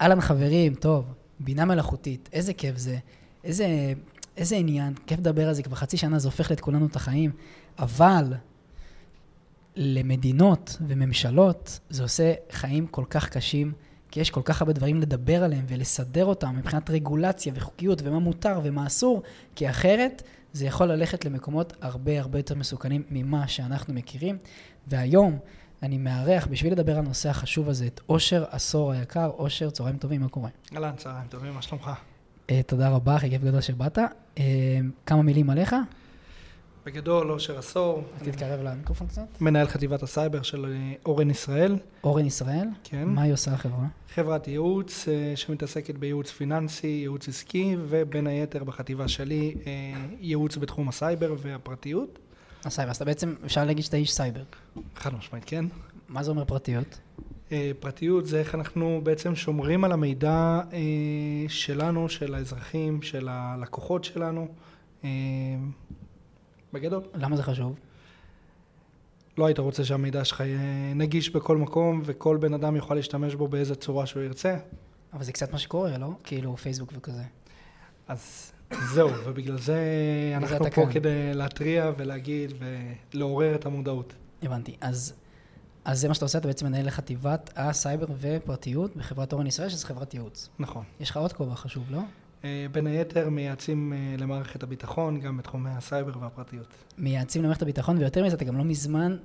אהלן חברים, טוב, בינה מלאכותית, איזה כיף זה, איזה, איזה עניין, כיף לדבר על זה, כבר חצי שנה זה הופך את כולנו את החיים, אבל למדינות וממשלות זה עושה חיים כל כך קשים, כי יש כל כך הרבה דברים לדבר עליהם ולסדר אותם מבחינת רגולציה וחוקיות ומה מותר ומה אסור, כי אחרת זה יכול ללכת למקומות הרבה הרבה יותר מסוכנים ממה שאנחנו מכירים. והיום אני מארח, בשביל לדבר על הנושא החשוב הזה, את אושר עשור היקר. אושר, צהריים טובים, מה קורה? אהלן, צהריים טובים, מה שלומך? אה, תודה רבה, אחי כיף גדול שבאת. אה, כמה מילים עליך? בגדול, אושר עשור. תתקרב למיקרופון קצת. מנהל חטיבת הסייבר של אה, אורן ישראל. אורן ישראל? כן. מה היא עושה החברה? חברת ייעוץ שמתעסקת בייעוץ פיננסי, ייעוץ עסקי, ובין היתר בחטיבה שלי, ייעוץ בתחום הסייבר והפרטיות. הסייבר, אז אתה בעצם, אפשר להגיד שאתה איש סייבר. חד משמעית, כן. מה זה אומר פרטיות? אה, פרטיות זה איך אנחנו בעצם שומרים על המידע אה, שלנו, של האזרחים, של הלקוחות שלנו. אה, בגדול. למה זה חשוב? לא היית רוצה שהמידע שלך יהיה נגיש בכל מקום וכל בן אדם יוכל להשתמש בו באיזה צורה שהוא ירצה. אבל זה קצת מה שקורה, לא? כאילו פייסבוק וכזה. אז זהו, ובגלל זה אנחנו פה כאן. כדי להתריע ולהגיד ולעורר את המודעות. הבנתי. אז, אז זה מה שאתה עושה, אתה בעצם מנהל לחטיבת הסייבר ופרטיות בחברת אורן ישראל, שזו חברת ייעוץ. נכון. יש לך עוד כובע חשוב, לא? אה, בין היתר מייעצים אה, למערכת הביטחון, גם בתחומי הסייבר והפרטיות. מייעצים למערכת הביטחון, ויותר מזה, אתה גם לא מזמן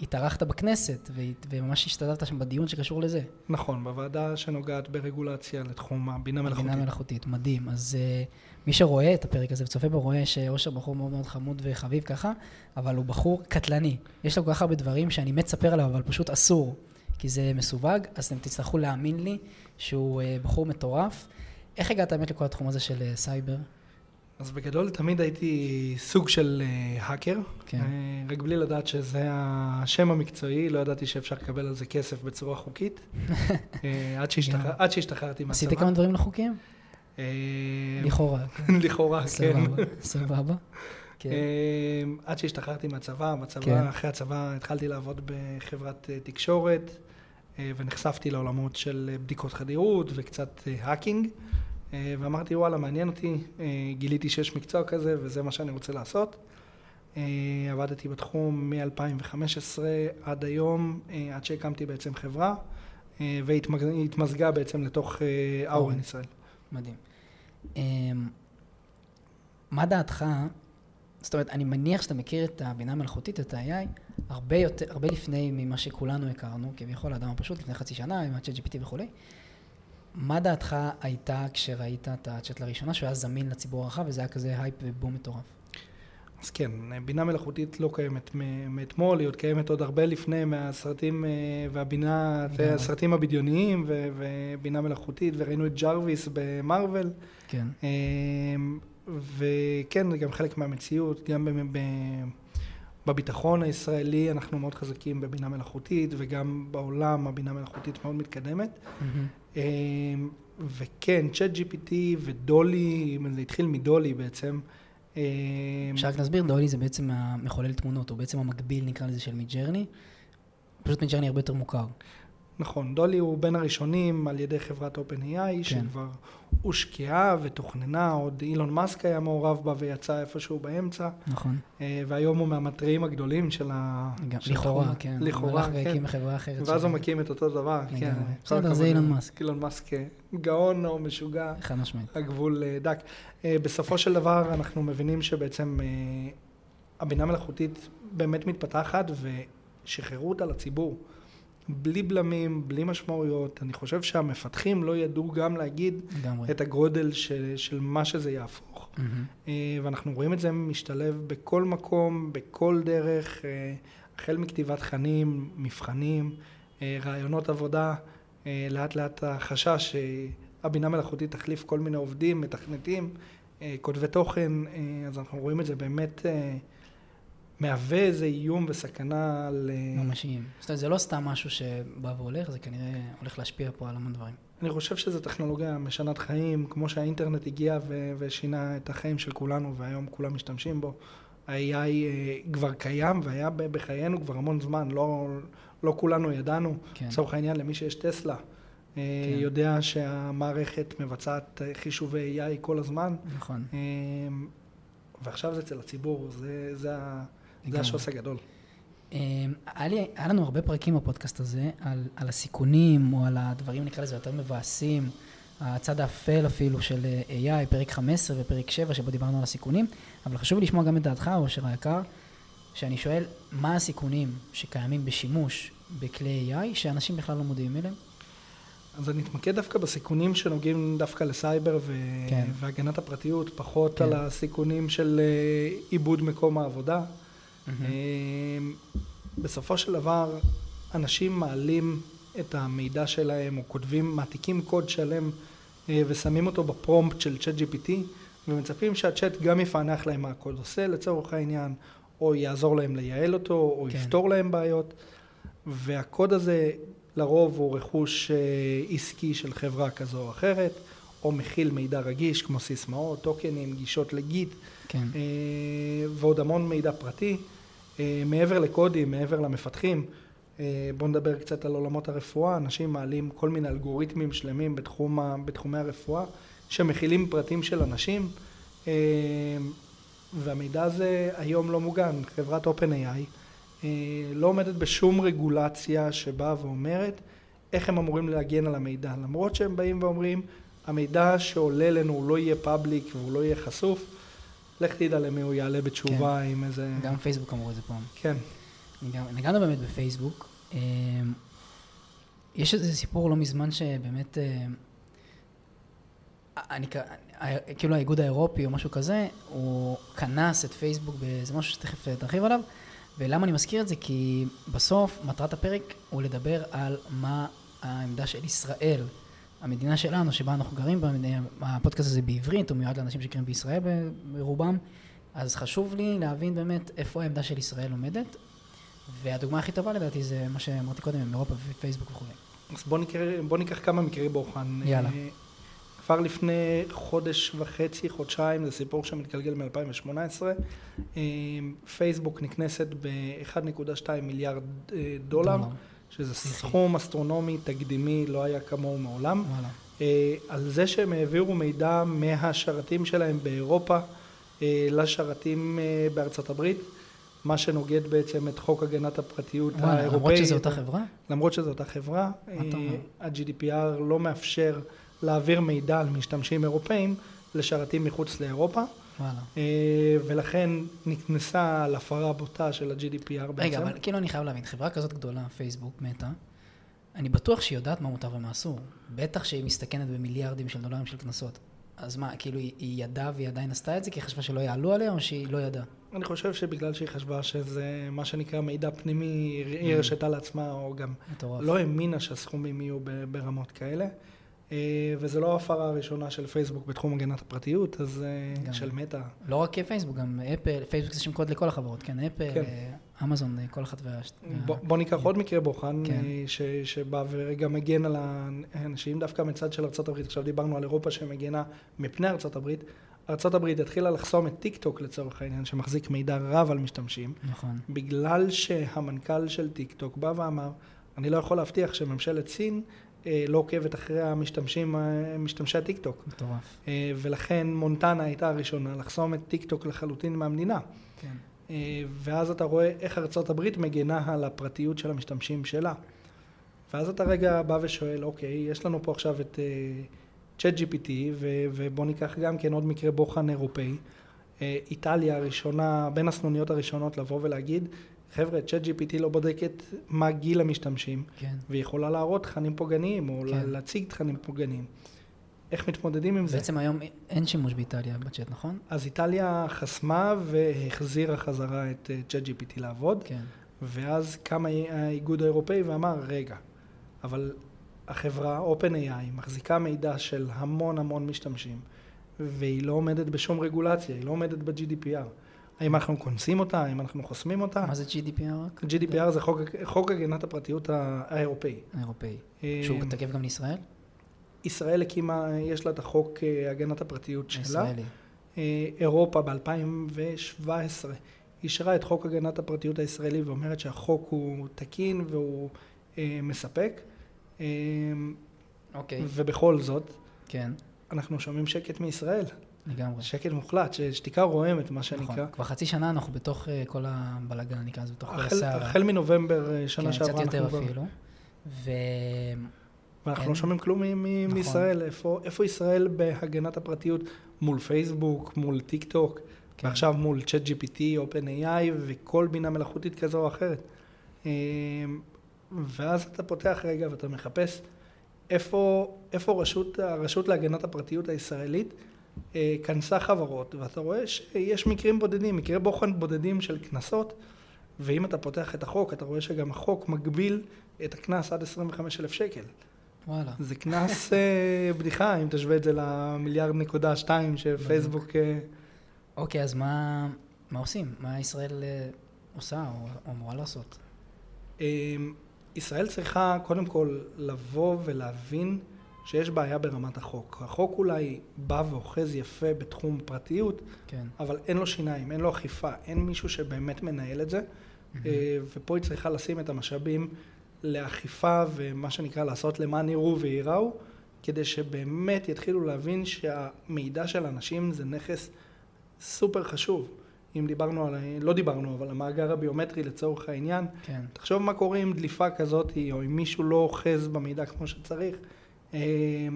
התארחת בכנסת, וממש השתתפת שם בדיון שקשור לזה. נכון, בוועדה שנוגעת ברגולציה לתחום הבינה מלאכותית. בינה מלאכותית, מדהים. אז אה, מי שרואה את הפרק הזה וצופה בו, רואה שאושר בחור מאוד מאוד חמוד וחביב ככה, אבל הוא בחור קטלני. יש לו כל כך הרבה דברים שאני מת לספר עליו, אבל פשוט אסור, כי זה מסווג, אז אתם תצטרכו להאמין לי שהוא אה, בחור מטורף. איך הגעת באמת לכל התחום הזה של אה, סייבר? אז בגדול תמיד הייתי סוג של האקר, כן. uh, רק בלי לדעת שזה השם המקצועי, לא ידעתי שאפשר לקבל על זה כסף בצורה חוקית, uh, עד, שהשתחר, עד שהשתחררתי מהצבא. עשית כמה דברים לא חוקיים? לכאורה. כן. לכאורה, כן. סבבה. כן. עד שהשתחררתי מהצבא, בצבא, כן. אחרי הצבא התחלתי לעבוד בחברת תקשורת, ונחשפתי לעולמות של בדיקות חדירות וקצת האקינג. אה, ואמרתי, וואלה, מעניין אותי, אה, גיליתי שיש מקצוע כזה וזה מה שאני רוצה לעשות. אה, עבדתי בתחום מ-2015 עד היום, עד שהקמתי בעצם חברה, והתמזגה בעצם לתוך אורן ישראל. מדהים. מה דעתך, זאת אומרת, אני מניח שאתה מכיר את הבינה המלאכותית, את ה-AI, הרבה, יותר, הרבה לפני ממה שכולנו הכרנו, כביכול האדם הפשוט, לפני חצי שנה, עם ה-chat GPT וכולי. מה דעתך הייתה כשראית את הצ'אט לראשונה, שהוא היה זמין לציבור הרחב, וזה היה כזה הייפ ובום מטורף? אז כן, בינה מלאכותית לא קיימת מאתמול, היא עוד קיימת עוד הרבה לפני מהסרטים אה, והבינה, הסרטים הבדיוניים ובינה מלאכותית, וראינו את ג'רוויס במארוול. כן. אה, וכן, זה גם חלק מהמציאות, גם בביטחון הישראלי אנחנו מאוד חזקים בבינה מלאכותית, וגם בעולם הבינה מלאכותית מאוד מתקדמת. Mm-hmm. וכן, Chat GPT ודולי, זה התחיל מדולי בעצם. אמ, אפשר רק להסביר, דולי זה בעצם המחולל תמונות, הוא בעצם המקביל נקרא לזה של מידג'רני. פשוט מידג'רני הרבה יותר מוכר. נכון, דולי הוא בין הראשונים על ידי חברת OpenAI, כן. שכבר הושקעה ותוכננה, עוד אילון מאסק היה מעורב בה ויצא איפשהו באמצע. נכון. אה, והיום הוא מהמטריים הגדולים של ה... לכאורה, כן. לכאורה, כן. והקים חברה אחרת. ואז הוא מקים את אותו דבר, כן. בסדר, זה אילון מאסק. אילון מאסק אה, גאון או משוגע. חד משמעית. הגבול אה, דק. בסופו של דבר אנחנו מבינים שבעצם הבינה מלאכותית באמת מתפתחת ושחררו אותה לציבור. בלי בלמים, בלי משמעויות. אני חושב שהמפתחים לא ידעו גם להגיד גמרי. את הגודל של, של מה שזה יהפוך. Mm-hmm. ואנחנו רואים את זה משתלב בכל מקום, בכל דרך, אה, החל מכתיבת תכנים, מבחנים, אה, רעיונות עבודה, לאט לאט החשש שהבינה מלאכותית תחליף כל מיני עובדים, מתכנתים, כותבי תוכן, אז אנחנו רואים את זה באמת מהווה איזה איום וסכנה ל... ממשיים. זאת אומרת, זה לא סתם משהו שבא והולך, זה כנראה הולך להשפיע פה על המון דברים. אני חושב שזו טכנולוגיה משנת חיים, כמו שהאינטרנט הגיע ו- ושינה את החיים של כולנו, והיום כולם משתמשים בו. ה-AI אה, כבר קיים והיה בחיינו כבר המון זמן, לא, לא כולנו ידענו. כן. לצורך העניין, למי שיש טסלה, כן. יודע שהמערכת מבצעת חישובי AI כל הזמן. נכון. ועכשיו זה אצל הציבור, זה, זה, זה השוס הגדול. היה, לי, היה לנו הרבה פרקים בפודקאסט הזה על, על הסיכונים, או על הדברים, נקרא לזה, יותר מבאסים, הצד האפל אפילו של AI, פרק 15 ופרק 7, שבו דיברנו על הסיכונים, אבל חשוב לי לשמוע גם את דעתך, אושר היקר, שאני שואל, מה הסיכונים שקיימים בשימוש בכלי AI, שאנשים בכלל לא מודיעים אליהם? אז אני אתמקד דווקא בסיכונים שנוגעים דווקא לסייבר ו... כן. והגנת הפרטיות, פחות כן. על הסיכונים של אה, עיבוד מקום העבודה. Mm-hmm. בסופו של דבר, אנשים מעלים את המידע שלהם, או כותבים, מעתיקים קוד שלם אה, ושמים אותו בפרומפט של צ'אט GPT, ומצפים שהצ'אט גם יפענח להם מה הקוד עושה לצורך העניין, או יעזור להם לייעל אותו, או כן. יפתור להם בעיות. והקוד הזה לרוב הוא רכוש אה, עסקי של חברה כזו או אחרת, או מכיל מידע רגיש כמו סיסמאות, טוקנים, גישות לגיט, כן. אה, ועוד המון מידע פרטי. אה, מעבר לקודים, מעבר למפתחים, בואו נדבר קצת על עולמות הרפואה, אנשים מעלים כל מיני אלגוריתמים שלמים בתחום, בתחומי הרפואה, שמכילים פרטים של אנשים, והמידע הזה היום לא מוגן. חברת OpenAI אה, לא עומדת בשום רגולציה שבאה ואומרת איך הם אמורים להגן על המידע. למרות שהם באים ואומרים, המידע שעולה אלינו הוא לא יהיה פאבליק והוא לא יהיה חשוף, לך תדע למי הוא יעלה בתשובה כן. עם איזה... גם פייסבוק אמרו את זה פעם. כן. נגענו באמת בפייסבוק. אה, יש איזה סיפור לא מזמן שבאמת, אה, אני, כאילו האיגוד האירופי או משהו כזה, הוא כנס את פייסבוק באיזה משהו שתכף תרחיב עליו, ולמה אני מזכיר את זה? כי בסוף מטרת הפרק הוא לדבר על מה העמדה של ישראל, המדינה שלנו, שבה אנחנו גרים, הפודקאסט הזה בעברית, הוא מיועד לאנשים שגרים בישראל ברובם, אז חשוב לי להבין באמת איפה העמדה של ישראל עומדת, והדוגמה הכי טובה לדעתי זה מה שאמרתי קודם, עם אירופה ופייסבוק וכו'. אז בוא, נקרא, בוא ניקח כמה מקרי בוחן. יאללה. אה, כבר לפני חודש וחצי, חודשיים, זה סיפור שמתגלגל מ-2018. אה, פייסבוק נקנסת ב-1.2 מיליארד אה, דולר, שזה סכום אסטרונומי, תקדימי, לא היה כמוהו מעולם. אה, על זה שהם העבירו מידע מהשרתים שלהם באירופה לשרתים בארצות הברית. מה שנוגד בעצם את חוק הגנת הפרטיות האירופאי. למרות שזו אותה חברה? למרות שזו אותה חברה. ה-GDPR לא מאפשר להעביר מידע על משתמשים אירופאים לשרתים מחוץ לאירופה. וואלה. אה, ולכן נכנסה על הפרה בוטה של ה-GDPR בעצם. רגע, אבל כאילו אני חייב להבין, חברה כזאת גדולה, פייסבוק, מטא, אני בטוח שהיא יודעת מה מותר ומה אסור. בטח שהיא מסתכנת במיליארדים של דולרים של קנסות. אז מה, כאילו היא, היא ידעה והיא עדיין עשתה את זה כי היא חשבה שלא יעלו עליה או שהיא לא ידעה? אני חושב שבגלל שהיא חשבה שזה מה שנקרא מידע פנימי, היא mm. הרשתה לעצמה, או גם מטורף. לא האמינה שהסכומים יהיו ברמות כאלה. אה, וזו לא ההפרה הראשונה של פייסבוק בתחום הגנת הפרטיות, אז אה, גם. של מטא. לא רק פייסבוק, גם אפל, פייסבוק זה שם קוד לכל החברות, כן, אפל, כן. אה, אמזון, כל אחת וה... בוא, בוא ניקח עוד מקרה בוחן, כן. ש, שבא ורגע מגן על האנשים, דווקא מצד של ארה"ב, עכשיו דיברנו על אירופה שמגנה מפני ארה"ב, ארה"ב התחילה לחסום את טיק טוק לצורך העניין, שמחזיק מידע רב על משתמשים. נכון. בגלל שהמנכ"ל של טיק טוק בא ואמר, אני לא יכול להבטיח שממשלת סין לא עוקבת אחרי המשתמשים, אה, משתמשי הטיק טוק. מטורף. אה, ולכן מונטנה הייתה הראשונה לחסום את טיק טוק לחלוטין מהמדינה. כן. ואז אתה רואה איך ארצות הברית מגנה על הפרטיות של המשתמשים שלה. ואז אתה רגע בא ושואל, אוקיי, יש לנו פה עכשיו את צ'אט uh, GPT, ובוא ניקח גם כן עוד מקרה בוחן אירופאי. איטליה הראשונה, בין הסנוניות הראשונות לבוא ולהגיד, חבר'ה, צ'אט GPT לא בודקת מה גיל המשתמשים, כן. והיא יכולה להראות תכנים פוגעניים, או כן. להציג תכנים פוגעניים. איך מתמודדים עם בעצם זה? בעצם היום אין שימוש באיטליה בצ'אט, נכון? אז איטליה חסמה והחזירה חזרה את צ'אט אה, GPT לעבוד, כן. ואז קם האיגוד האירופאי ואמר, רגע, אבל החברה OpenAI מחזיקה מידע של המון המון משתמשים, והיא לא עומדת בשום רגולציה, היא לא עומדת ב-GDPR. האם אנחנו כונסים אותה, האם אנחנו חוסמים אותה. מה זה GDPR? GDPR זה חוק, חוק הגנת הפרטיות האירופאי. האירופאי. אה, שהוא תקף גם לישראל? ישראל הקימה, יש לה את החוק אה, הגנת הפרטיות שלה. ישראלי. אה, אירופה ב-2017 אישרה את חוק הגנת הפרטיות הישראלי ואומרת שהחוק הוא תקין והוא מספק. אוקיי, ובכל זאת, כן, אנחנו שומעים שקט מישראל. לגמרי. שקט מוחלט, שתיקה רועמת, מה שנקרא. נכון. כבר חצי שנה אנחנו בתוך אה, כל הבלאגן, נקרא לזה, בתוך כל הסערה. החל מנובמבר אה, שנה כן, שעברה, קצת יותר אפילו. ו... ואנחנו. לא שומעים כלום נכון. מישראל. איפה, ישראל בהגנת הפרטיות מול פייסבוק, מול טיק טוק, כן. ועכשיו מול צ'אט GPT, OpenAI וכל בינה מלאכותית כזו או אחרת. אה, ואז אתה פותח רגע ואתה מחפש איפה, איפה רשות, הרשות להגנת הפרטיות הישראלית כנסה חברות, ואתה רואה שיש מקרים בודדים, מקרי בוחן בודדים של קנסות, ואם אתה פותח את החוק, אתה רואה שגם החוק מגביל את הקנס עד 25,000 שקל. וואלה. זה קנס אה, בדיחה, אם תשווה את זה למיליארד נקודה שתיים שפייסבוק... אה, אוקיי, אז מה, מה עושים? מה ישראל אה, עושה או, אמורה לעשות? אה, ישראל צריכה קודם כל לבוא ולהבין שיש בעיה ברמת החוק. החוק אולי בא ואוחז יפה בתחום פרטיות, כן. אבל אין לו שיניים, אין לו אכיפה, אין מישהו שבאמת מנהל את זה, אה, ופה היא צריכה לשים את המשאבים לאכיפה ומה שנקרא לעשות למען יראו וייראו, כדי שבאמת יתחילו להבין שהמידע של אנשים זה נכס סופר חשוב. אם דיברנו על, לא דיברנו, אבל המאגר הביומטרי לצורך העניין, כן. תחשוב מה קורה עם דליפה כזאת, או אם מישהו לא אוחז במידע כמו שצריך. אה,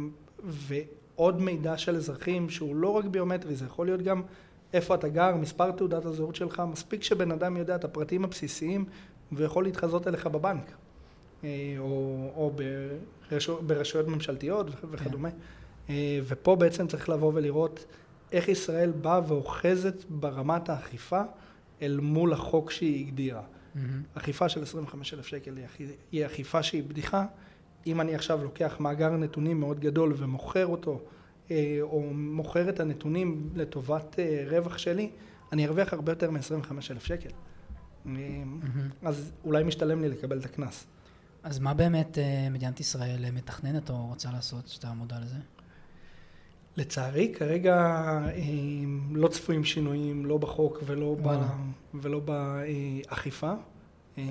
ועוד מידע של אזרחים שהוא לא רק ביומטרי, זה יכול להיות גם איפה אתה גר, מספר תעודת הזהות שלך, מספיק שבן אדם יודע את הפרטים הבסיסיים ויכול להתחזות אליך בבנק, אה, או, או ברשו, ברשויות ממשלתיות וכדומה. אה, ופה בעצם צריך לבוא ולראות איך ישראל באה ואוחזת ברמת האכיפה אל מול החוק שהיא הגדירה. מהמם. אכיפה של 25,000 שקל היא אכי- היא אכיפה שהיא בדיחה. אם אני עכשיו לוקח מאגר נתונים מאוד גדול ומוכר אותו, אה, או מוכר את הנתונים לטובת אה, רווח שלי, אני ארוויח הרבה יותר מ-25,000 שקל. אז אולי משתלם לי לקבל את הקנס. אז מה באמת אה, מדינת ישראל מתכננת או רוצה לעשות, שאתה מודע לזה? לצערי, כרגע לא צפויים שינויים, לא בחוק ולא, ב. ולא באכיפה. אה,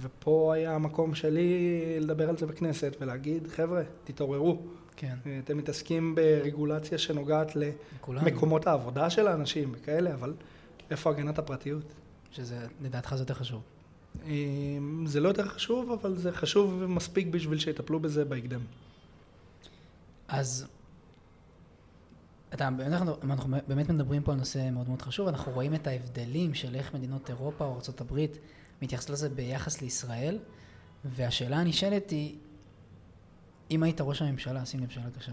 ופה היה המקום שלי לדבר על זה בכנסת ולהגיד, חבר'ה, תתעוררו. כן, אה, אתם מתעסקים ברגולציה שנוגעת. למקומות העבודה של האנשים וכאלה, אבל איפה הגנת הפרטיות? שזה, לדעתך זה יותר חשוב. אה, זה לא יותר חשוב, אבל זה חשוב מספיק בשביל שיטפלו בזה בהקדם. אז אתה, אנחנו, אנחנו באמת מדברים פה על נושא מאוד מאוד חשוב, אנחנו רואים את ההבדלים של איך מדינות אירופה או ארה"ב מתייחסות לזה ביחס לישראל, והשאלה הנשאלת היא, אם היית ראש הממשלה, שים לב שאלה קשה,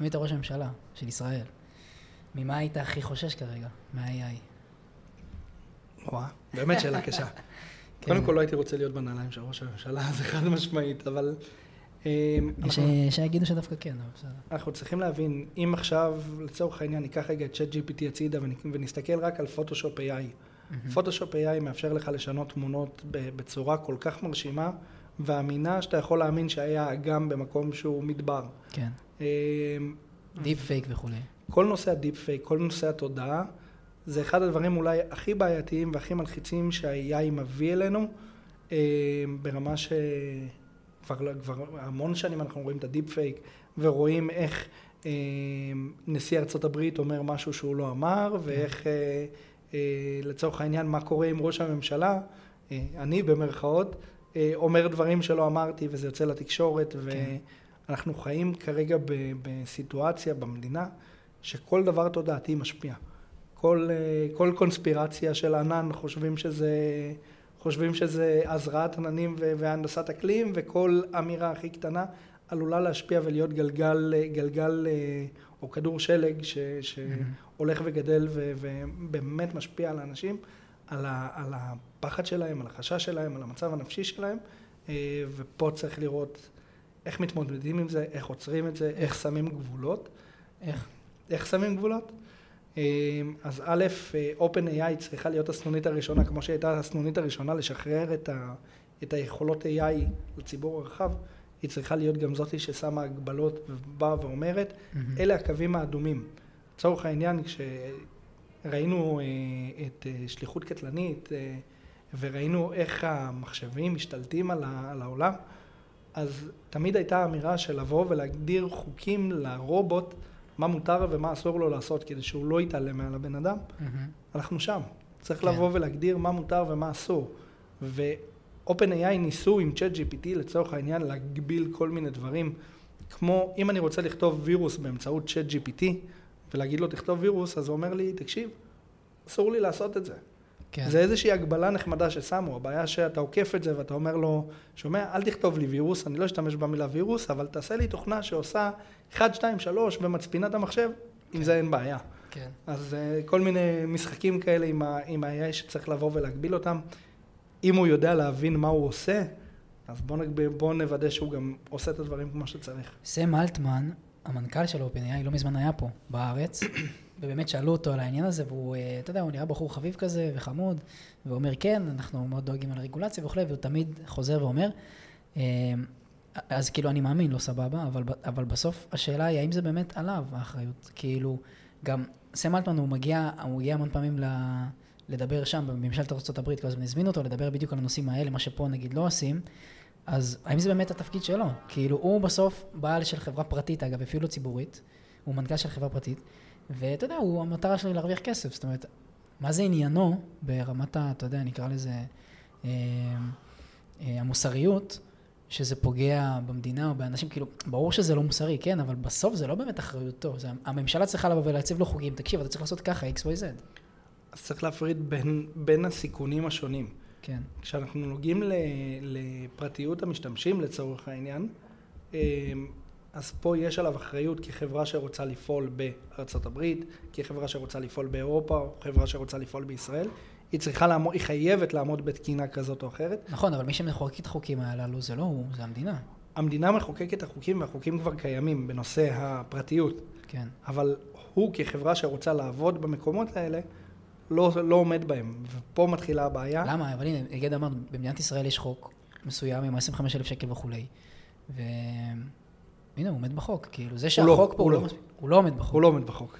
אם היית ראש הממשלה של ישראל, ממה היית הכי חושש כרגע? מה-AI? וואה, באמת שאלה קשה. כן. קודם כל לא הייתי רוצה להיות בנעליים של ראש הממשלה, זה חד משמעית, אבל אנחנו, ש- שיגידו שדווקא כן, אבל בסדר. אנחנו צריכים להבין, אם עכשיו, לצורך העניין, ניקח רגע את צ'אט GPT הצידה ונ- ונסתכל רק על פוטושופ AI. פוטושופ AI מאפשר לך לשנות תמונות בצורה כל כך מרשימה ואמינה, שאתה יכול להאמין שהיה אגם במקום שהוא מדבר. כן, deep fake וכולי. כל נושא ה deep fake, כל נושא התודעה, זה אחד הדברים אולי הכי בעייתיים והכי מלחיצים שה-AI מביא אלינו, אה, ברמה שכבר כבר המון שנים אנחנו רואים את ה deep fake, ורואים איך אה, נשיא ארצות הברית אומר משהו שהוא לא אמר, ואיך אה, לצורך העניין מה קורה עם ראש הממשלה, אה, אני במרכאות, אה, אומר דברים שלא אמרתי וזה יוצא לתקשורת, כן. ואנחנו חיים כרגע בסיטואציה במדינה שכל דבר תודעתי משפיע. כל, אה, כל קונספירציה של ענן חושבים שזה, חושבים שזה הזרעת עננים והנדסת אקלים, וכל אמירה הכי קטנה עלולה להשפיע ולהיות גלגל, אה, גלגל אה, או כדור שלג ש, שהולך וגדל ו- ובאמת משפיע על האנשים, על, ה- על הפחד שלהם, על החשש שלהם, על המצב הנפשי שלהם, אה, ופה צריך לראות איך מתמודדים עם זה, איך עוצרים את זה, איך שמים גבולות. איך? איך שמים גבולות? אה, אז א', אה, OpenAI צריכה להיות הסנונית הראשונה, כמו שהייתה הסנונית הראשונה לשחרר את, ה, את היכולות AI לציבור הרחב, היא צריכה להיות גם זאתי ששמה הגבלות ובאה ואומרת. אלה הקווים האדומים. לצורך העניין, כשראינו אה, את אה, שליחות קטלנית אה, וראינו איך המחשבים משתלטים על, העולם, אז תמיד הייתה אמירה של לבוא ולהגדיר חוקים לרובוט, מה מותר ומה אסור לו לעשות, כדי שהוא לא יתעלם מעל הבן אדם. אנחנו שם. צריך כן. לבוא ולהגדיר מה מותר ומה אסור. ו-OpenAI ניסו עם ChatGPT לצורך העניין להגביל כל מיני דברים, כמו אם אני רוצה לכתוב וירוס באמצעות ChatGPT ולהגיד לו תכתוב וירוס, אז הוא אומר לי, תקשיב, אסור לי לעשות את זה. כן. זה איזושהי הגבלה נחמדה ששמו, הבעיה שאתה עוקף את זה ואתה אומר לו, שומע, אל תכתוב לי וירוס, אני לא אשתמש במילה וירוס, אבל תעשה לי תוכנה שעושה 1, 2, 3 במצפינת המחשב, עם זה אין בעיה. כן. אז uh, כל מיני משחקים כאלה עם ה-AI שצריך לבוא ולהגביל אותם. אם הוא יודע להבין מה הוא עושה, אז בואו. בוא נוודא שהוא גם עושה את הדברים כמו שצריך. סם אלטמן, המנכ"ל של OpenAI, לא מזמן היה פה, בארץ, ובאמת שאלו אותו על העניין הזה, והוא, אה, אתה יודע, הוא נראה בחור חביב כזה וחמוד, והוא אומר, כן, אנחנו מאוד דואגים על רגולציה וכולי, והוא תמיד חוזר ואומר. אה, אז כאילו, אני מאמין, לא סבבה, אבל, אבל בסוף השאלה היא, האם זה באמת עליו, האחריות? כאילו, גם סם אלטמן, הוא מגיע, הוא מגיע המון פעמים ל... לדבר שם, בממשלת ארה"ב, כל הזמן הזמינו אותו לדבר בדיוק על הנושאים האלה, מה שפה נגיד לא עושים. אז האם זה באמת התפקיד שלו? כאילו, הוא בסוף בעל של חברה פרטית, אגב, אפילו לא ציבורית, הוא מנכ"ל של חברה פרטית, ואתה יודע, הוא, המטרה שלו היא להרוויח כסף, זאת אומרת, מה זה עניינו ברמת ה... אתה יודע, נקרא לזה אה, אה, המוסריות, שזה פוגע במדינה או באנשים, כאילו, ברור שזה לא מוסרי, כן, אבל בסוף זה לא באמת אחריותו, זה, הממשלה צריכה לבוא ולהציב לו חוקים, תקשיב, אתה צריך לעשות ככה, x, y, z. אז צריך להפריד בין, בין הסיכונים השונים. כן, כשאנחנו נוגעים ל- לפרטיות המשתמשים לצורך העניין, אמ, אז פה יש עליו אחריות כחברה שרוצה לפעול בארצות הברית, כחברה שרוצה לפעול באירופה, או חברה שרוצה לפעול בישראל. היא צריכה לעמוד, היא חייבת לעמוד בתקינה כזאת או אחרת. נכון, אבל מי שמחוקק את החוקים הללו זה לא הוא, זה המדינה. המדינה מחוקקת את החוקים והחוקים כבר קיימים בנושא הפרטיות, כן, אבל הוא כחברה שרוצה לעבוד במקומות האלה, לא, לא עומד בהם, ופה מתחילה הבעיה. למה? אבל הנה, נגיד אמרנו, במדינת ישראל יש חוק מסוים עם 25,000 שקל וכולי, והנה, הוא עומד בחוק, כאילו, זה לא, שהחוק פה הוא הוא לא לא. הוא לא עומד בחוק. הוא לא עומד בחוק.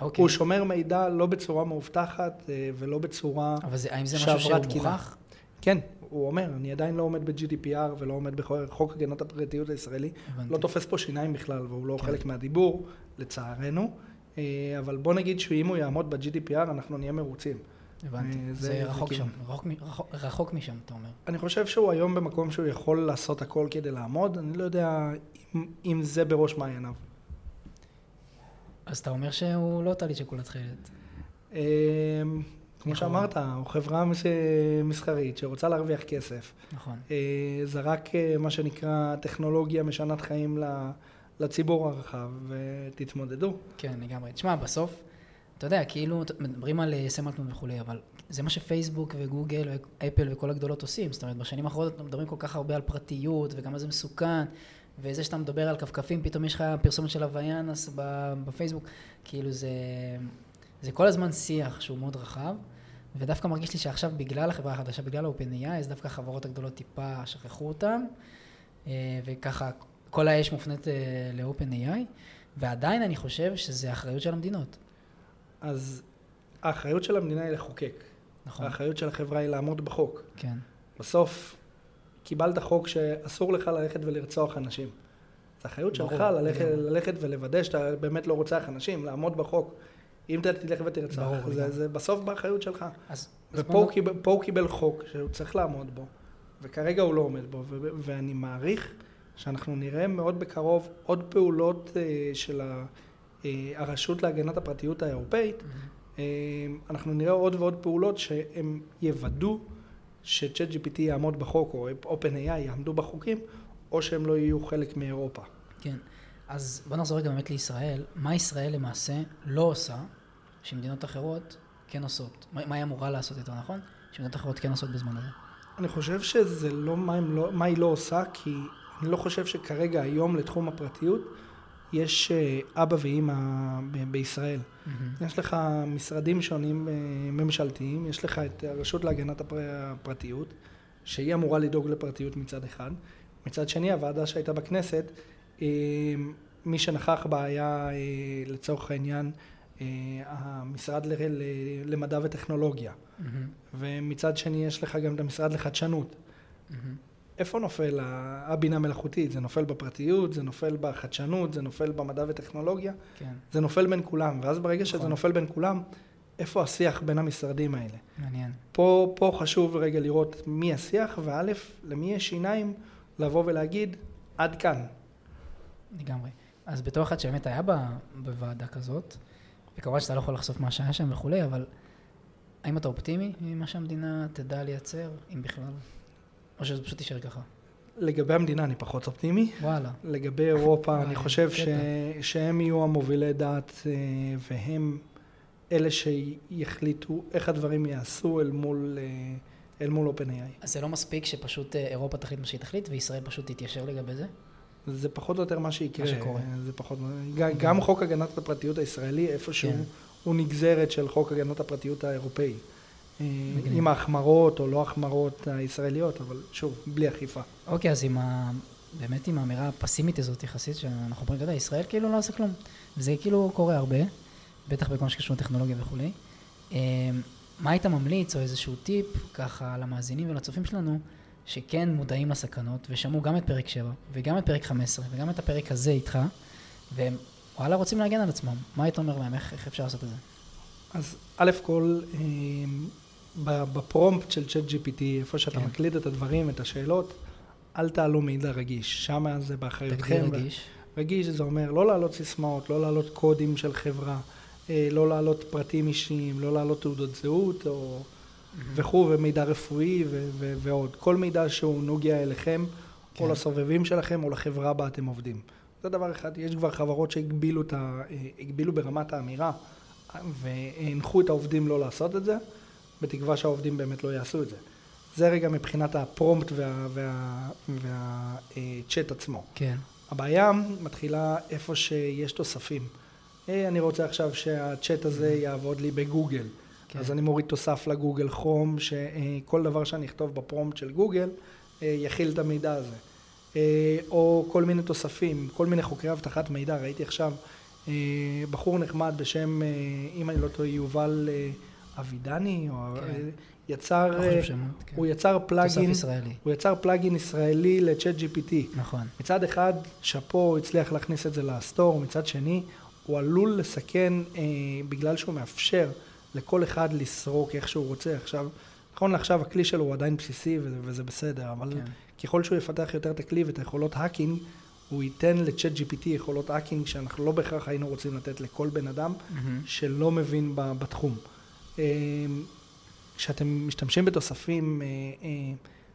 אוקיי. הוא שומר מידע לא בצורה מאובטחת אה, ולא בצורה... אבל זה, האם זה משהו שהוא. מוכח? כן, הוא אומר, אני עדיין לא עומד ב-GDPR ולא עומד בחוק הגנת הפרטיות הישראלי. הבנתי. לא תופס פה שיניים בכלל, והוא לא כן. חלק מהדיבור, לצערנו. אה, אבל בוא נגיד שאם הוא יעמוד ב-GDPR, אנחנו נהיה מרוצים. הבנתי. אה, זה זה- רחוק כאילו- שם, רחוק רחוק- רחוק משם, אתה אומר. אני חושב שהוא היום במקום שהוא יכול לעשות הכל כדי לעמוד, אני לא יודע אם, אם זה בראש מעייניו. אז אתה אומר שהוא לא טלית שכולה תכלת. אה, כמו לכאורה. שאמרת, הוא חברה מס- מסחרית שרוצה להרוויח כסף. נכון. אה, זרק מה שנקרא טכנולוגיה משנת חיים ל- לציבור הרחב, ותתמודדו. כן, לגמרי. תשמע, בסוף, אתה יודע, כאילו, מדברים על אה, סם אלטמן וכולי, אבל זה מה שפייסבוק וגוגל ואפל וכל הגדולות עושים. זאת אומרת, בשנים האחרונות מדברים כל כך הרבה על פרטיות, וכמה זה מסוכן, וזה שאתה מדבר על כפכפים, פתאום יש לך פרסומת של הוויאנס בפייסבוק. כאילו, זה, זה כל הזמן שיח שהוא מאוד רחב, ודווקא מרגיש לי שעכשיו, בגלל החברה החדשה, בגלל ה-OpenAI, אז דווקא החברות הגדולות טיפה שכחו אותם, אה, וככה כל האש מופנית אה, ל-OpenAI, ועדיין אני חושב שזה אחריות של המדינות. אז האחריות של המדינה היא לחוקק. נכון, האחריות של החברה היא לעמוד בחוק. כן, בסוף קיבלת חוק שאסור לך ללכת ולרצוח אנשים. זו אחריות שלך ללכת. ללכת ולוודא שאתה באמת לא רוצח אנשים, לעמוד בחוק. אם אתה תלך ותרצח, ברור, זה. זה בסוף באחריות שלך. אז... ופה הוא, קיבל, הוא קיבל חוק שהוא צריך לעמוד בו, וכרגע הוא לא עומד בו, ו- ואני מעריך שאנחנו נראה מאוד בקרוב עוד פעולות אה, של אה, הרשות להגנת הפרטיות האירופאית. אה, אנחנו נראה עוד ועוד פעולות שהם יוודאו ש-Chat GPT יעמוד בחוק, או OpenAI יעמדו בחוקים, או שהם לא יהיו חלק מאירופה. כן. אז בוא נחזור רגע באמת לישראל. מה ישראל למעשה לא עושה, שמדינות אחרות כן עושות? מה מה היא אמורה לעשות יותר נכון? שמדינות אחרות כן עושות בזמן הזה. אני חושב שזה לא מה, לא מה היא לא עושה, כי אני לא חושב שכרגע היום לתחום הפרטיות יש אה, אבא ואימא בישראל. יש לך משרדים שונים אה, ממשלתיים, יש לך את הרשות להגנת הפר- הפרטיות, שהיא אמורה לדאוג לפרטיות מצד אחד. מצד שני, הוועדה שהייתה בכנסת, אה, מי שנכח בה היה לצורך העניין המשרד למדע וטכנולוגיה. מהמם, ומצד שני יש לך גם את המשרד לחדשנות. מהמם. איפה נופל הבינה מלאכותית? זה נופל בפרטיות, זה נופל בחדשנות, זה נופל במדע וטכנולוגיה, כן, זה נופל בין כולם, ואז ברגע שזה נכון. נופל בין כולם, איפה השיח בין המשרדים האלה? מעניין. פה, פה חשוב רגע לראות מי השיח, וא', למי יש שיניים לבוא ולהגיד, עד כאן. לגמרי. אז בתור אחד שבאמת היה בוועדה כזאת, וכמובן שאתה לא יכול לחשוף מה שהיה שם וכולי, אבל האם אתה אופטימי ממה שהמדינה תדע לייצר, אם בכלל? או שזה פשוט יישאר ככה? לגבי המדינה אני פחות אופטימי. וואלה. לגבי אירופה, אני חושב ש... שהם יהיו המובילי דעת, אה, והם אלה שיחליטו איך הדברים ייעשו אל מול, אה, אל מול OpenAI. אז זה לא מספיק שפשוט אה, אירופה תחליט מה שהיא תחליט, וישראל פשוט תתיישר לגבי זה? זה פחות או יותר מה שיקרה. מה שקורה. זה פחות... גם, גם חוק הגנת הפרטיות הישראלי, איפשהו, כן. הוא נגזרת של חוק הגנת הפרטיות האירופאי. מגניב. עם ההחמרות או לא החמרות הישראליות, אבל שוב, בלי אכיפה. אוקיי, אז עם ה... באמת עם האמירה הפסימית הזאת יחסית, שאנחנו אומרים, אתה יודע, ישראל כאילו לא עושה כלום. וזה כאילו קורה הרבה, בטח בכל מה שקשור לטכנולוגיה וכולי. אה, מה היית ממליץ, או איזשהו טיפ, ככה, למאזינים ולצופים שלנו, שכן מודעים לסכנות, ושמעו גם את פרק 7, וגם את פרק 15, וגם את הפרק הזה איתך, והם, וואלה, רוצים להגן על עצמם. מה היית אומר להם? איך, איך אפשר לעשות את זה? אז א' כל, אה, בפרומפט של צ'אט GPT, איפה שאתה כן. מקליד את הדברים, את השאלות, אל תעלו מידע רגיש, שם זה באחריותכם. תגדיר רגיש. רגיש זה אומר לא להעלות סיסמאות, לא להעלות קודים של חברה, אה, לא להעלות פרטים אישיים, לא להעלות תעודות זהות או וכו', ומידע רפואי ו- ו- ועוד. כל מידע שהוא נוגע אליכם, כן. או לסובבים שלכם, או לחברה בה אתם עובדים. זה דבר אחד. יש כבר חברות שהגבילו ה- אה, ברמת האמירה, והנחו את העובדים לא לעשות את זה, בתקווה שהעובדים באמת לא יעשו את זה. זה רגע מבחינת הפרומפט וה- וה- והצ'אט עצמו. כן. הבעיה מתחילה איפה שיש תוספים. היי, אני רוצה עכשיו שהצ'אט הזה יעבוד לי בגוגל. כן. אז אני מוריד תוסף לגוגל כרום, שכל דבר שאני אכתוב בפרומפט של גוגל, אה, יכיל את המידע הזה. אה, או כל מיני תוספים, כל מיני חוקרי אבטחת מידע. ראיתי עכשיו אה, בחור נחמד בשם, אה, אם אני לא טועה, יובל אה, אבידני, או כן. אה, יצר, לא אה, חושב שמות. כן. הוא יצר פלאגין, ישראלי. הוא יצר פלאגין ישראלי לצ'אט GPT. נכון. מצד אחד, שאפו, הוא הצליח להכניס את זה לסטור, מצד שני, הוא עלול לסכן אה, בגלל שהוא מאפשר לכל אחד לסרוק איך שהוא רוצה. עכשיו, נכון לעכשיו הכלי שלו הוא עדיין בסיסי וזה, וזה בסדר, אבל כן. ככל שהוא יפתח יותר את הכלי ואת היכולות hacking, הוא ייתן ל Chat GPT יכולות hacking שאנחנו לא בהכרח היינו רוצים לתת לכל בן אדם מהעם. שלא מבין בתחום. אה, כשאתם משתמשים בתוספים, אה, אה,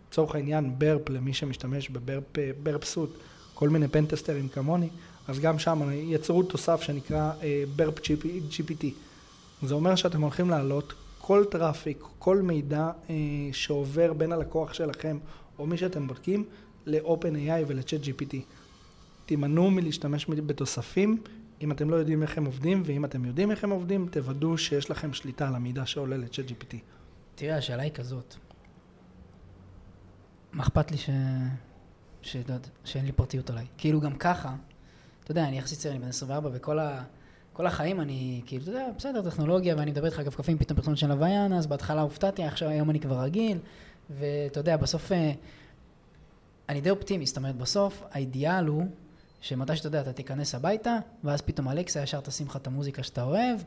לצורך העניין Burp, למי שמשתמש ב Burp אה, Burp Suite, כל מיני pentester ים כמוני, אז גם שם יצרו תוסף שנקרא אה, Burp GPT. זה אומר שאתם הולכים להעלות כל traffic, כל מידע אה, שעובר בין הלקוח שלכם או מי שאתם בודקים ל-OpenAI ול-Chat GPT. תימנעו מלהשתמש בתוספים אם אתם לא יודעים איך הם עובדים, ואם אתם יודעים איך הם עובדים, תוודאו שיש לכם שליטה על המידע שעולה ל-Chat GPT. תראה, השאלה היא כזאת. מה אכפת לי ש... ש... שאין לי פרטיות עליי? כאילו גם ככה, אתה יודע, אני יחסית צעיר, אני בן 24, וכל ה... כל החיים אני, כאילו, אתה יודע, בסדר, טכנולוגיה, ואני מדבר איתך כפכפים, פתאום פרסומת של לוויין, אז בהתחלה הופתעתי, עכשיו היום אני כבר רגיל, ואתה יודע, בסוף, אה, אני די אופטימי, זאת אומרת, בסוף האידיאל הוא שמתי שאתה יודע, אתה תיכנס הביתה, ואז פתאום אלכסה ישר תשים לך את המוזיקה שאתה אוהב,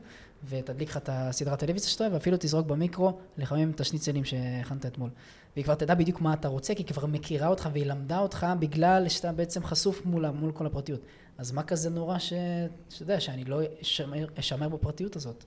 ותדליק לך את הסדרת טלוויזיה שאתה אוהב, ואפילו תזרוק במיקרו לחמם את השניצלים שהכנת אתמול. והיא כבר תדע בדיוק מה אתה רוצה, כי היא כבר מכירה אותך והיא למדה אותך בגלל שאתה בעצם חשוף מולה, מול כל הפרטיות. אז מה כזה נורא ש... שאתה יודע, שאני לא אשמר, אשמר בפרטיות הזאת?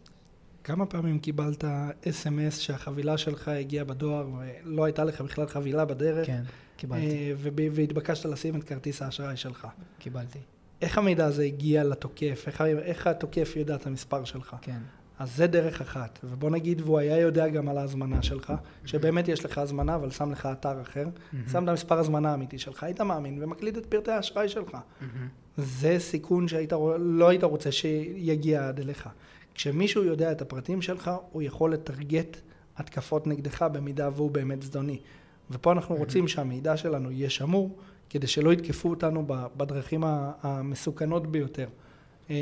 כמה פעמים קיבלת אס.אם.אס שהחבילה שלך הגיעה בדואר ולא הייתה לך בכלל חבילה בדרך, כן, קיבלתי, אה, והתבקשת לשים את כרטיס האשראי שלך. קיבלתי, איך המידע הזה הגיע לתוקף? איך, איך התוקף יודע את המספר שלך? כן. אז זה דרך אחת. ובוא נגיד, והוא היה יודע גם על ההזמנה שלך, שבאמת יש לך הזמנה, אבל שם לך אתר אחר, שם את המספר הזמנה האמיתי שלך, היית מאמין ומקליד את פרטי האשראי שלך. זה סיכון שהיית, רוא- לא היית רוצה שיגיע עד אליך. כשמישהו יודע את הפרטים שלך, הוא יכול לטרגט התקפות נגדך במידה והוא באמת זדוני. ופה אנחנו רוצים שהמידע שלנו יהיה שמור, כדי שלא יתקפו אותנו בדרכים המסוכנות ביותר. אמ,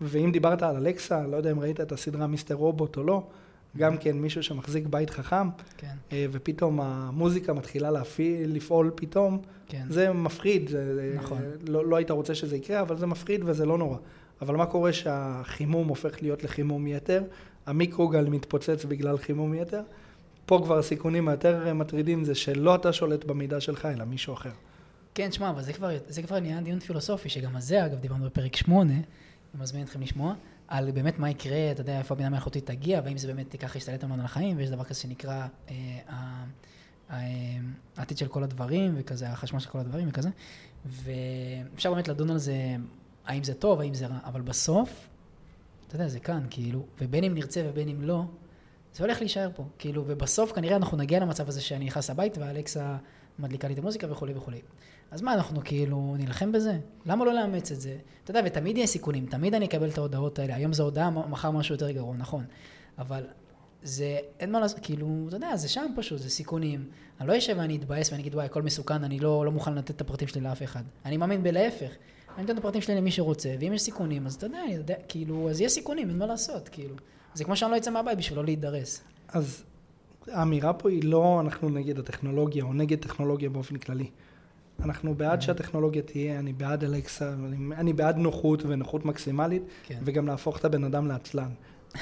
ואם דיברת על אלקסה, לא יודע אם ראית את הסדרה מיסטר רובוט או לא, גם כן מישהו שמחזיק בית חכם, כן, אה, ופתאום המוזיקה מתחילה להפעיל, לפעול פתאום, כן. זה מפחיד. זה, נכון. לא, לא היית רוצה שזה יקרה, אבל זה מפחיד וזה לא נורא. אבל מה קורה שהחימום הופך להיות לחימום יתר? המיקרוגל מתפוצץ בגלל חימום יתר? פה כבר הסיכונים היותר מטרידים זה שלא אתה שולט במידע שלך, אלא מישהו אחר. כן, שמע, אבל זה כבר, זה כבר נהיה דיון פילוסופי, שגם על זה, אגב, דיברנו בפרק 8, אני מזמין אתכם לשמוע, על באמת מה יקרה, אתה יודע, איפה הבינה המלאכותית תגיע, והאם זה באמת ייקח להשתלט לנו על החיים, ויש דבר כזה שנקרא אה, ה- ה- העתיד של כל הדברים, וכזה, החשמל של כל הדברים וכזה, ואפשר באמת לדון על זה, האם זה טוב, האם זה רע, אבל בסוף, אתה יודע, זה כאן, כאילו, ובין אם נרצה ובין אם לא, זה הולך להישאר פה, כאילו, ובסוף כנראה אנחנו נגיע למצב הזה שאני נכנס לבית ואלכסה מדליקה לי את המוזיקה וכולי וכולי. אז מה, אנחנו כאילו נילחם בזה? למה לא לאמץ את זה? אתה יודע, ותמיד יהיה סיכונים, תמיד אני אקבל את ההודעות האלה. היום זו הודעה, מחר משהו יותר גרוע, נכון. אבל זה, אין מה לעשות, כאילו, אתה יודע, זה שם פשוט, זה סיכונים. אני לא אשב ואני אתבאס ואני אגיד, וואי, הכל מסוכן, אני לא, לא מוכן לתת את הפרטים שלי לאף אחד. אני מאמין בלהפך. אני אתן את הפרטים שלי למי שרוצה, ואם יש סיכונים, אז אתה יודע, אני יודע, כאילו, אז יש סיכונים, אין מה לעשות, כאילו. זה כמו שאני לא אצא מהבית בשביל לא להידרס. אז האמירה פה היא לא אנחנו נגד הטכנולוגיה או נגד טכנולוגיה באופן כללי. אנחנו בעד שהטכנולוגיה תהיה, אני בעד אלכסה, אני, אני בעד נוחות ונוחות מקסימלית, כן. וגם להפוך את הבן אדם לעצלן.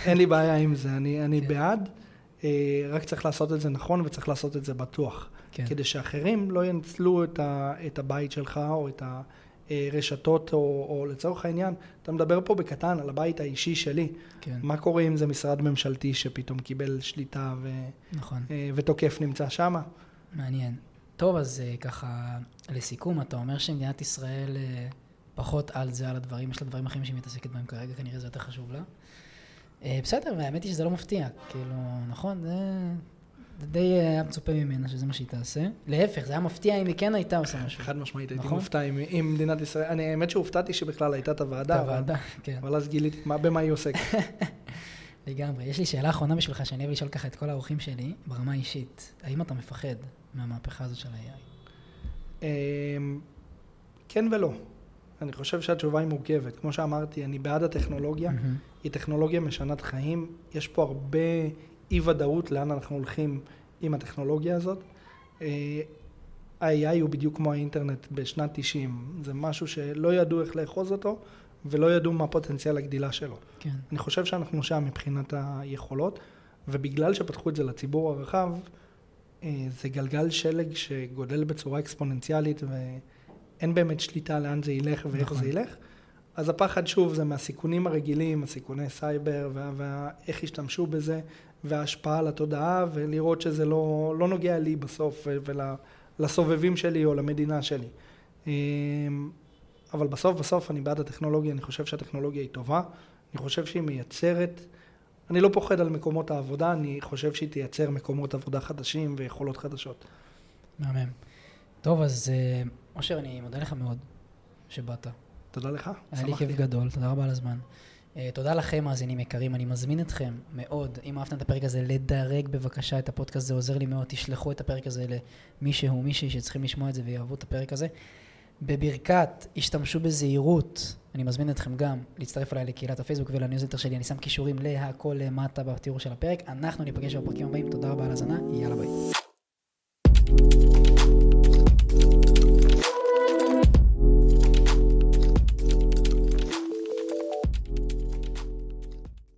אין לי בעיה עם זה, אני, אני כן. בעד, אה, רק צריך לעשות את זה נכון וצריך לעשות את זה בטוח. כן. כדי שאחרים לא ינצלו את, ה, את הבית שלך או את הרשתות, או, או לצורך העניין, אתה מדבר פה בקטן על הבית האישי שלי. כן, מה קורה אם זה משרד ממשלתי שפתאום קיבל שליטה ו, נכון. אה, ותוקף נמצא שמה? מעניין. טוב, אז אה, ככה, לסיכום, אתה אומר שמדינת ישראל אה, פחות על זה, על הדברים, יש לה דברים אחרים שהיא מתעסקת בהם כרגע, כנראה זה יותר חשוב לה. אה, בסדר, והאמת היא שזה לא מפתיע. כאילו, נכון, זה, זה די אה, היה מצופה ממנה שזה מה שהיא תעשה. להפך, זה היה מפתיע אם היא כן הייתה עושה משהו. חד משמעית, הייתי נכון. מופתע אם, אם מדינת ישראל, אני האמת שהופתעתי שבכלל הייתה את הוועדה, את הוועדה, כן, אבל אז גיליתי מה, במה היא עוסקת. לגמרי. יש לי שאלה אחרונה בשבילך, שאני אוהב לשאול ככה את כל האורחים שלי, ברמה האישית. האם אתה מפחד מהמהפכה הזאת של ה-AI? אמ, כן ולא. אני חושב שהתשובה היא מורכבת. כמו שאמרתי, אני בעד הטכנולוגיה. היא טכנולוגיה משנת חיים. יש פה הרבה אי-ודאות לאן אנחנו הולכים עם הטכנולוגיה הזאת. אה, ה-AI הוא בדיוק כמו האינטרנט בשנת 90. זה משהו שלא ידעו איך לאחוז אותו, ולא ידעו מה פוטנציאל הגדילה שלו. כן, אני חושב שאנחנו שם מבחינת היכולות, ובגלל שפתחו את זה לציבור הרחב, אה, זה גלגל שלג שגודל בצורה אקספוננציאלית ואין באמת שליטה לאן זה ילך ואיך נכון. זה ילך. אז הפחד שוב זה מהסיכונים הרגילים, הסיכוני סייבר וה- ואיך ישתמשו בזה וההשפעה על התודעה ולראות שזה לא, לא נוגע לי בסוף ולסובבים שלי או למדינה שלי. אה, אבל בסוף בסוף אני בעד הטכנולוגיה, אני חושב שהטכנולוגיה היא טובה, אני חושב שהיא מייצרת, אני לא פוחד על מקומות העבודה, אני חושב שהיא תייצר מקומות עבודה חדשים ויכולות חדשות. מהמם. טוב, אז אה, אושר, אני מודה לך מאוד שבאת. תודה לך, היה לי כיף גדול, תודה רבה על הזמן. Uh, תודה לכם, מאזינים יקרים, אני מזמין אתכם מאוד, אם אהבתם את הפרק הזה, לדרג בבקשה את הפודקאסט, זה עוזר לי מאוד, תשלחו את הפרק הזה למישהו, מישהי שצריכים לשמוע את זה ויאהבו את הפרק הזה. בברכת, השתמשו בזהירות, אני מזמין אתכם גם להצטרף אליי לקהילת הפייסבוק ולניוזלטר שלי, אני שם קישורים להכל למטה בתיאור של הפרק. אנחנו ניפגש בפרקים הבאים, תודה רבה על ההאזנה, יאללה ביי.